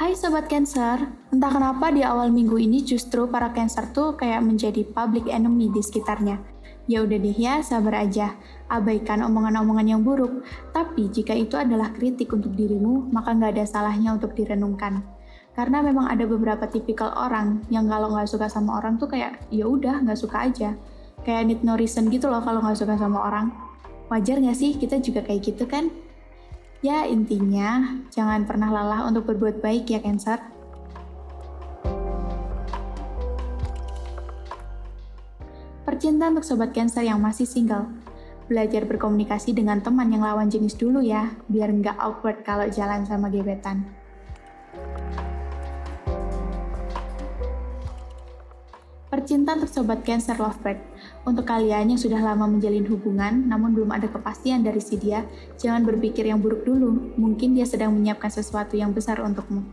Hai Sobat Cancer, entah kenapa di awal minggu ini justru para Cancer tuh kayak menjadi public enemy di sekitarnya. Ya udah deh ya, sabar aja. Abaikan omongan-omongan yang buruk. Tapi jika itu adalah kritik untuk dirimu, maka nggak ada salahnya untuk direnungkan. Karena memang ada beberapa tipikal orang yang kalau nggak suka sama orang tuh kayak ya udah nggak suka aja. Kayak need no reason gitu loh kalau nggak suka sama orang. Wajar nggak sih kita juga kayak gitu kan? Ya, intinya jangan pernah lelah untuk berbuat baik ya, Cancer. Percintaan untuk sobat Cancer yang masih single. Belajar berkomunikasi dengan teman yang lawan jenis dulu ya, biar nggak awkward kalau jalan sama gebetan. Percintaan untuk sobat Cancer Lovebird. Untuk kalian yang sudah lama menjalin hubungan, namun belum ada kepastian dari si dia, jangan berpikir yang buruk dulu. Mungkin dia sedang menyiapkan sesuatu yang besar untukmu.